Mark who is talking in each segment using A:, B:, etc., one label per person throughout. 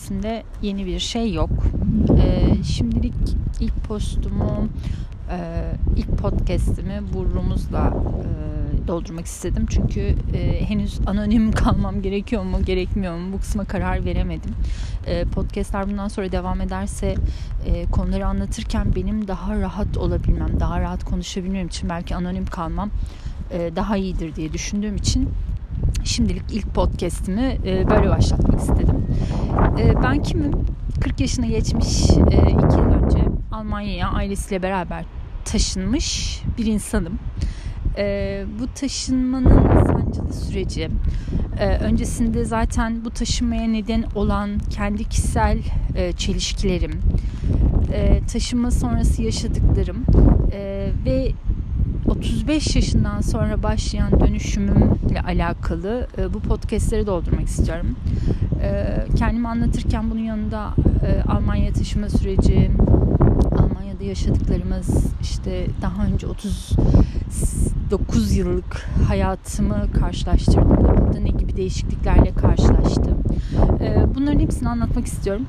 A: podcastimde yeni bir şey yok. Ee, şimdilik ilk postumu, e, ilk podcastimi burnumuzla e, doldurmak istedim. Çünkü e, henüz anonim kalmam gerekiyor mu, gerekmiyor mu bu kısma karar veremedim. E, podcastler bundan sonra devam ederse e, konuları anlatırken benim daha rahat olabilmem, daha rahat konuşabilmem için belki anonim kalmam e, daha iyidir diye düşündüğüm için şimdilik ilk podcast'imi e, böyle başlatmak istedim. E, ben kimim? 40 yaşına geçmiş, e, 2 yıl önce Almanya'ya ailesiyle beraber taşınmış bir insanım. E, bu taşınmanın sancılı süreci, e, öncesinde zaten bu taşınmaya neden olan kendi kişisel e, çelişkilerim, e, taşınma sonrası yaşadıklarım e, ve 35 yaşından sonra başlayan dönüşümümle alakalı e, bu podcastleri doldurmak istiyorum. E, kendimi anlatırken bunun yanında e, Almanya taşıma süreci, Almanya'da yaşadıklarımız, işte daha önce 39 yıllık hayatımı karşılaştırdığımda burada ne gibi değişikliklerle karşılaştım. Bunların hepsini anlatmak istiyorum.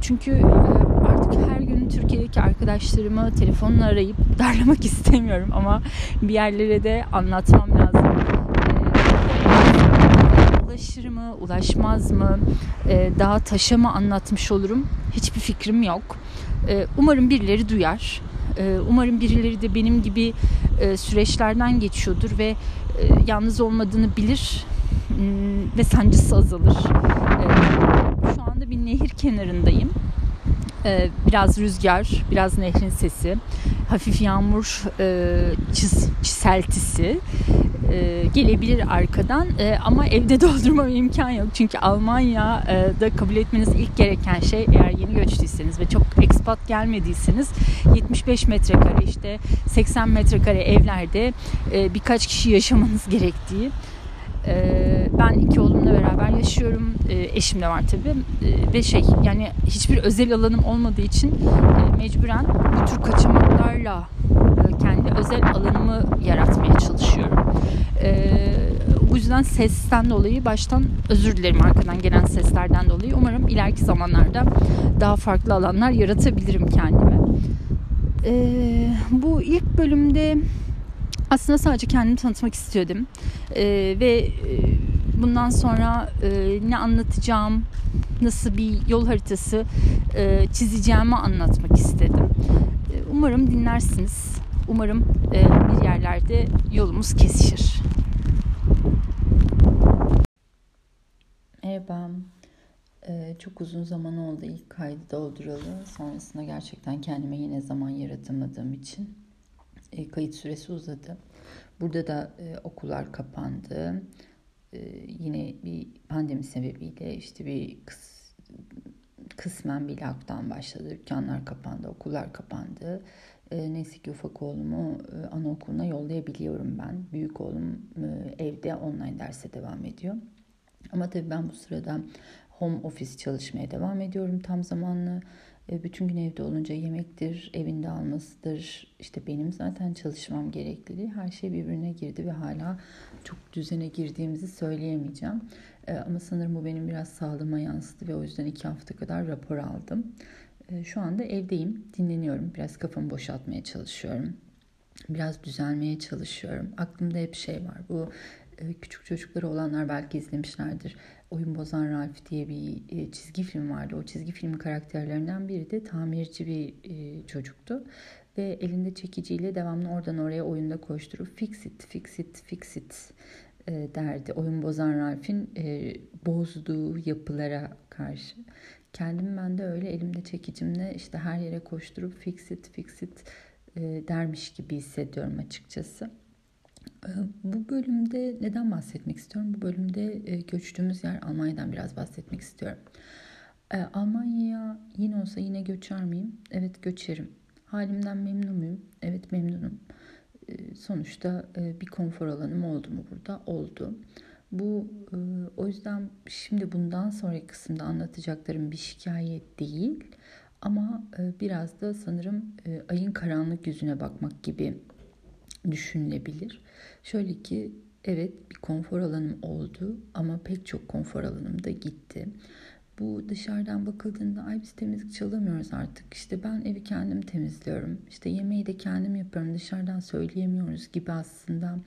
A: Çünkü artık her gün Türkiye'deki arkadaşlarımı telefonla arayıp darlamak istemiyorum ama bir yerlere de anlatmam lazım. Ee, ulaşır mı, ulaşmaz mı, ee, daha taşa mı anlatmış olurum hiçbir fikrim yok. Ee, umarım birileri duyar. Umarım birileri de benim gibi e, süreçlerden geçiyordur ve e, yalnız olmadığını bilir hmm, ve sancısı azalır. Şu anda bir nehir kenarındayım ee, biraz rüzgar, biraz nehrin sesi, hafif yağmur e, çiz, çiseltisi e, gelebilir arkadan. E, ama evde doldurmam imkan yok. Çünkü Almanya'da kabul etmeniz ilk gereken şey eğer yeni göçtüyseniz ve çok ekspat gelmediyseniz 75 metrekare işte 80 metrekare evlerde birkaç kişi yaşamanız gerektiği ben iki oğlumla beraber yaşıyorum. Ee, eşim de var tabii. Ee, ve şey yani hiçbir özel alanım olmadığı için e, mecburen bu tür kaçamaklarla e, kendi özel alanımı yaratmaya çalışıyorum. bu yüzden sesten dolayı baştan özür dilerim arkadan gelen seslerden dolayı. Umarım ileriki zamanlarda daha farklı alanlar yaratabilirim kendime. bu ilk bölümde aslında sadece kendimi tanıtmak istiyordum. E, ve e, bundan sonra e, ne anlatacağım, nasıl bir yol haritası e, çizeceğimi anlatmak istedim. E, umarım dinlersiniz. Umarım e, bir yerlerde yolumuz kesişir. Merhaba. Ee, çok uzun zaman oldu ilk kaydı dolduralı. Sonrasında gerçekten kendime yine zaman yaratamadığım için e, kayıt süresi uzadı. Burada da e, okullar kapandı. E, yine bir pandemi sebebiyle işte bir kıs, kısmen bir lockdown başladı. Dükkanlar kapandı, okullar kapandı. E, neyse ki ufak oğlumu e, anaokuluna yollayabiliyorum ben. Büyük oğlum e, evde online derse devam ediyor. Ama tabii ben bu sırada home office çalışmaya devam ediyorum tam zamanlı. E, bütün gün evde olunca yemektir, evinde almasıdır. İşte benim zaten çalışmam gerekliliği her şey birbirine girdi ve hala çok düzene girdiğimizi söyleyemeyeceğim. E, ama sanırım bu benim biraz sağlığıma yansıdı ve o yüzden iki hafta kadar rapor aldım. E, şu anda evdeyim, dinleniyorum. Biraz kafamı boşaltmaya çalışıyorum. Biraz düzelmeye çalışıyorum. Aklımda hep şey var. Bu küçük çocukları olanlar belki izlemişlerdir. Oyun Bozan Ralph diye bir e, çizgi film vardı. O çizgi filmin karakterlerinden biri de tamirci bir e, çocuktu. Ve elinde çekiciyle devamlı oradan oraya oyunda koşturup fix it, fix it, fix it e, derdi. Oyun Bozan Ralph'in bozduğu yapılara karşı. Kendim ben de öyle elimde çekicimle işte her yere koşturup fix it, fix it dermiş gibi hissediyorum açıkçası. Ee, bu bölümde neden bahsetmek istiyorum? Bu bölümde e, göçtüğümüz yer Almanya'dan biraz bahsetmek istiyorum. Ee, Almanya'ya yine olsa yine göçer miyim? Evet göçerim. Halimden memnun muyum? Evet memnunum. Ee, sonuçta e, bir konfor alanım oldu mu burada? Oldu. Bu e, o yüzden şimdi bundan sonraki kısımda anlatacaklarım bir şikayet değil ama biraz da sanırım ayın karanlık yüzüne bakmak gibi düşünülebilir. Şöyle ki evet bir konfor alanım oldu ama pek çok konfor alanım da gitti. bu dışarıdan bakıldığında ay biz temizlik çalamıyoruz artık. İşte ben evi kendim temizliyorum. İşte yemeği de kendim yapıyorum. Dışarıdan söyleyemiyoruz gibi aslında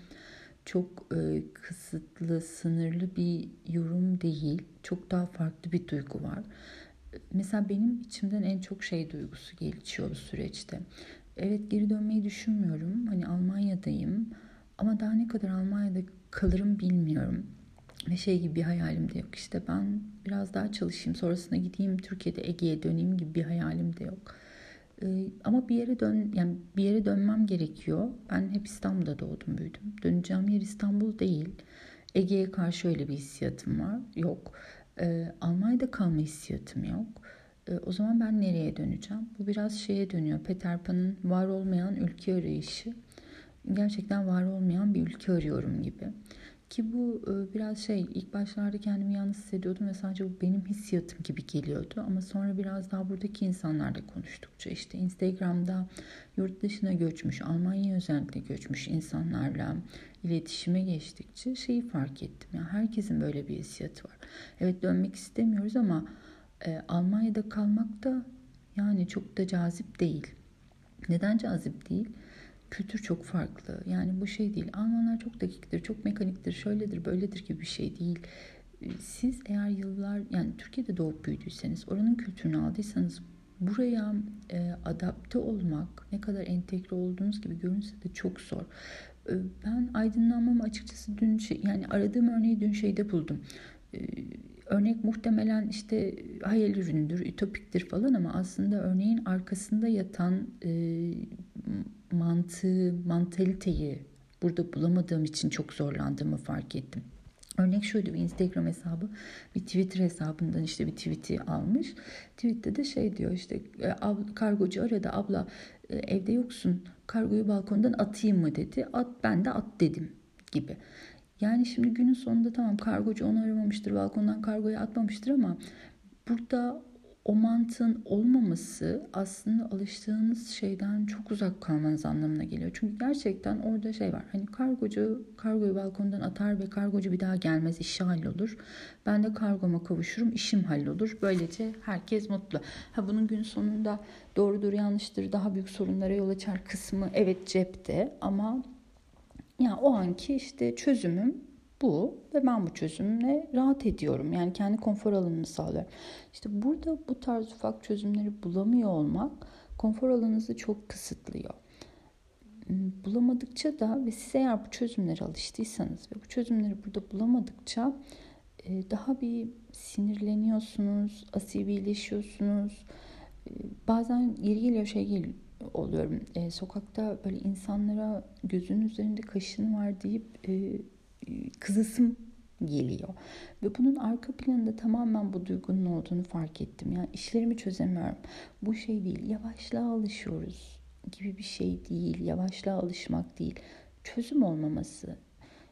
A: çok e, kısıtlı, sınırlı bir yorum değil. Çok daha farklı bir duygu var. Mesela benim içimden en çok şey duygusu geçiyor bu süreçte. Evet geri dönmeyi düşünmüyorum. Hani Almanya'dayım. Ama daha ne kadar Almanya'da kalırım bilmiyorum. Ve şey gibi bir hayalim de yok. İşte ben biraz daha çalışayım. Sonrasında gideyim Türkiye'de Ege'ye döneyim gibi bir hayalim de yok. Ee, ama bir yere dön yani bir yere dönmem gerekiyor. Ben hep İstanbul'da doğdum büyüdüm. Döneceğim yer İstanbul değil. Ege'ye karşı öyle bir hissiyatım var. Yok. Ee, Almanya'da kalma hissiyatım yok. Ee, o zaman ben nereye döneceğim? Bu biraz şeye dönüyor. Peter Pan'ın var olmayan ülke arayışı. Gerçekten var olmayan bir ülke arıyorum gibi. Ki bu e, biraz şey ilk başlarda kendimi yalnız hissediyordum ve sadece bu benim hissiyatım gibi geliyordu. Ama sonra biraz daha buradaki insanlarla konuştukça işte Instagram'da yurt dışına göçmüş, Almanya'ya özellikle göçmüş insanlarla iletişime geçtikçe şeyi fark ettim. Yani herkesin böyle bir hissiyatı var. Evet dönmek istemiyoruz ama e, Almanya'da kalmak da yani çok da cazip değil. Neden cazip değil? kültür çok farklı. Yani bu şey değil. Almanlar çok dakiktir, çok mekaniktir, şöyledir, böyledir gibi bir şey değil. Ee, siz eğer yıllar yani Türkiye'de doğup büyüdüyseniz, oranın kültürünü aldıysanız buraya e, adapte olmak ne kadar entegre olduğunuz gibi görünse de çok zor. E, ben aydınlanmamı açıkçası dün şey, yani aradığım örneği dün şeyde buldum. E, örnek muhtemelen işte hayal üründür, ütopiktir falan ama aslında örneğin arkasında yatan e, mantığı, mantaliteyi burada bulamadığım için çok zorlandığımı fark ettim. Örnek şöyle bir Instagram hesabı bir Twitter hesabından işte bir tweet'i almış. Tweet'te de şey diyor işte e, kargocu aradı abla e, evde yoksun kargoyu balkondan atayım mı dedi. At ben de at dedim gibi. Yani şimdi günün sonunda tamam kargocu onu aramamıştır balkondan kargoyu atmamıştır ama burada o mantığın olmaması aslında alıştığınız şeyden çok uzak kalmanız anlamına geliyor. Çünkü gerçekten orada şey var. Hani kargocu kargoyu balkondan atar ve kargocu bir daha gelmez işi hallolur. Ben de kargoma kavuşurum işim hallolur. Böylece herkes mutlu. Ha bunun gün sonunda doğrudur yanlıştır daha büyük sorunlara yol açar kısmı evet cepte ama yani o anki işte çözümüm bu ve ben bu çözümle rahat ediyorum. Yani kendi konfor alanını sağlıyorum. İşte burada bu tarz ufak çözümleri bulamıyor olmak konfor alanınızı çok kısıtlıyor. Hmm, bulamadıkça da ve siz eğer bu çözümlere alıştıysanız ve bu çözümleri burada bulamadıkça e, daha bir sinirleniyorsunuz, asibileşiyorsunuz. E, bazen yeri geliyor şey geliyor oluyorum. E, sokakta böyle insanlara gözün üzerinde kaşın var deyip e, kızısım geliyor. Ve bunun arka planında tamamen bu duygunun olduğunu fark ettim. Yani işlerimi çözemiyorum. Bu şey değil. Yavaşlığa alışıyoruz gibi bir şey değil. Yavaşlığa alışmak değil. Çözüm olmaması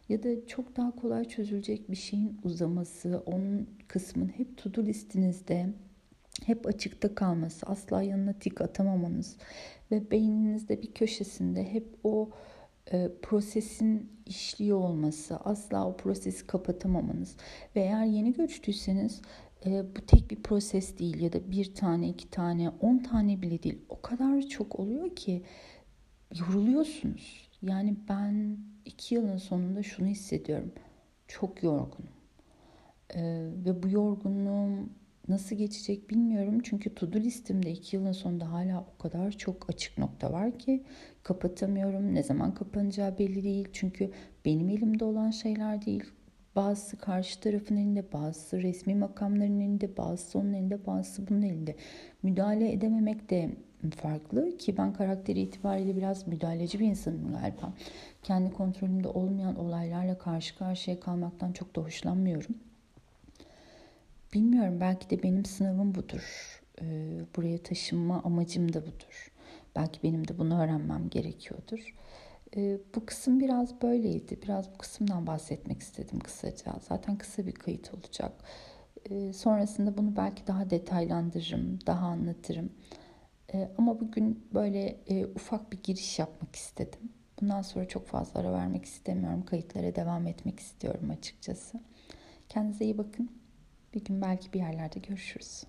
A: ya da çok daha kolay çözülecek bir şeyin uzaması, onun kısmın hep to-do listinizde hep açıkta kalması, asla yanına tik atamamanız ve beyninizde bir köşesinde hep o e, prosesin işliyor olması, asla o prosesi kapatamamanız ve eğer yeni göçtüyseniz e, bu tek bir proses değil ya da bir tane, iki tane, on tane bile değil. O kadar çok oluyor ki yoruluyorsunuz. Yani ben iki yılın sonunda şunu hissediyorum. Çok yorgunum. E, ve bu yorgunluğum nasıl geçecek bilmiyorum. Çünkü to-do listemde iki yılın sonunda hala o kadar çok açık nokta var ki kapatamıyorum. Ne zaman kapanacağı belli değil. Çünkü benim elimde olan şeyler değil. Bazısı karşı tarafın elinde, bazısı resmi makamların elinde, bazısı onun elinde, bazısı bunun elinde. Müdahale edememek de farklı ki ben karakteri itibariyle biraz müdahaleci bir insanım galiba. Kendi kontrolümde olmayan olaylarla karşı karşıya kalmaktan çok da hoşlanmıyorum. Bilmiyorum belki de benim sınavım budur. Ee, buraya taşınma amacım da budur. Belki benim de bunu öğrenmem gerekiyordur. Ee, bu kısım biraz böyleydi. Biraz bu kısımdan bahsetmek istedim kısaca. Zaten kısa bir kayıt olacak. Ee, sonrasında bunu belki daha detaylandırırım, daha anlatırım. ama bugün böyle e, ufak bir giriş yapmak istedim. Bundan sonra çok fazla ara vermek istemiyorum. Kayıtlara devam etmek istiyorum açıkçası. Kendinize iyi bakın. Bir gün belki bir yerlerde görüşürüz.